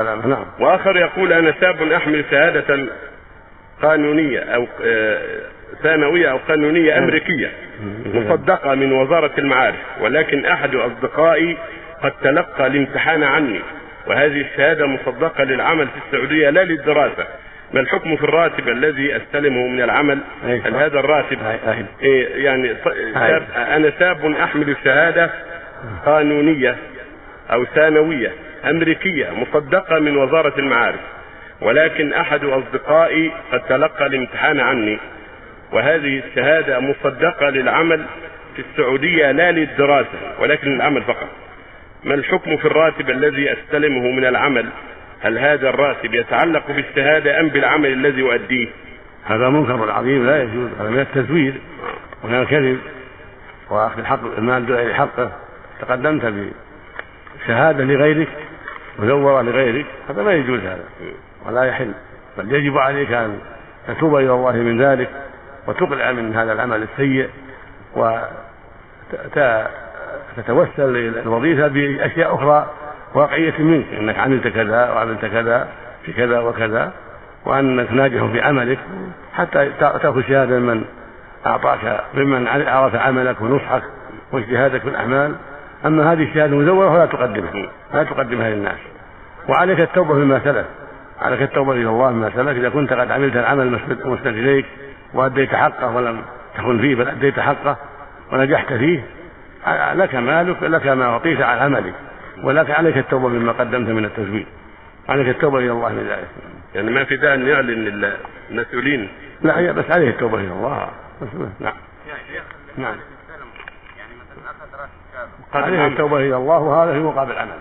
نعم. وآخر يقول أنا شاب أحمل شهادة قانونية أو آه، ثانوية أو قانونية أمريكية مصدقة من وزارة المعارف ولكن أحد أصدقائي قد تلقى الامتحان عني وهذه الشهادة مصدقة للعمل في السعودية لا للدراسة. ما الحكم في الراتب الذي أستلمه من العمل؟ هل هذا الراتب. إيه يعني شاب أنا شاب أحمل شهادة قانونية أو ثانوية. أمريكية مصدقة من وزارة المعارف. ولكن أحد أصدقائي قد تلقى الامتحان عني. وهذه الشهادة مصدقة للعمل في السعودية لا للدراسة ولكن للعمل فقط. ما الحكم في الراتب الذي أستلمه من العمل؟ هل هذا الراتب يتعلق بالشهادة أم بالعمل الذي أؤديه؟ هذا منكر عظيم لا يجوز هذا من التزوير. ومن الكذب وأخذ الحق المال بغير حقه تقدمت بشهادة لغيرك؟ مزورة لغيرك هذا ما يجوز هذا ولا يحل بل يجب عليك أن تتوب إلى الله من ذلك وتقلع من هذا العمل السيء وتتوسل إلى الوظيفة بأشياء أخرى واقعية منك إنك عملت كذا وعملت كذا في كذا وكذا وانك ناجح في عملك حتى تأخذ شهادة من أعطاك ممن عرف عملك ونصحك واجتهادك في الأعمال. أما هذه الشهادة المزورة فلا تقدمها. لا تقدمها للناس. وعليك التوبة مما سلف. عليك التوبة إلى الله مما سلف. إذا كنت قد عملت العمل مسند اليك وأديت حقه ولم تكن فيه بل أديت حقه ونجحت فيه لك مالك لك ما أعطيت على عملك. ولكن عليك التوبة مما قدمت من التزوير عليك التوبة إلى الله من ذلك. يعني ما في داعي أن يعلن المسؤولين لا هي بس عليه التوبة إلى الله. بس نعم نعم. نعم. التوبة إلى الله وهذا في مقابل عمل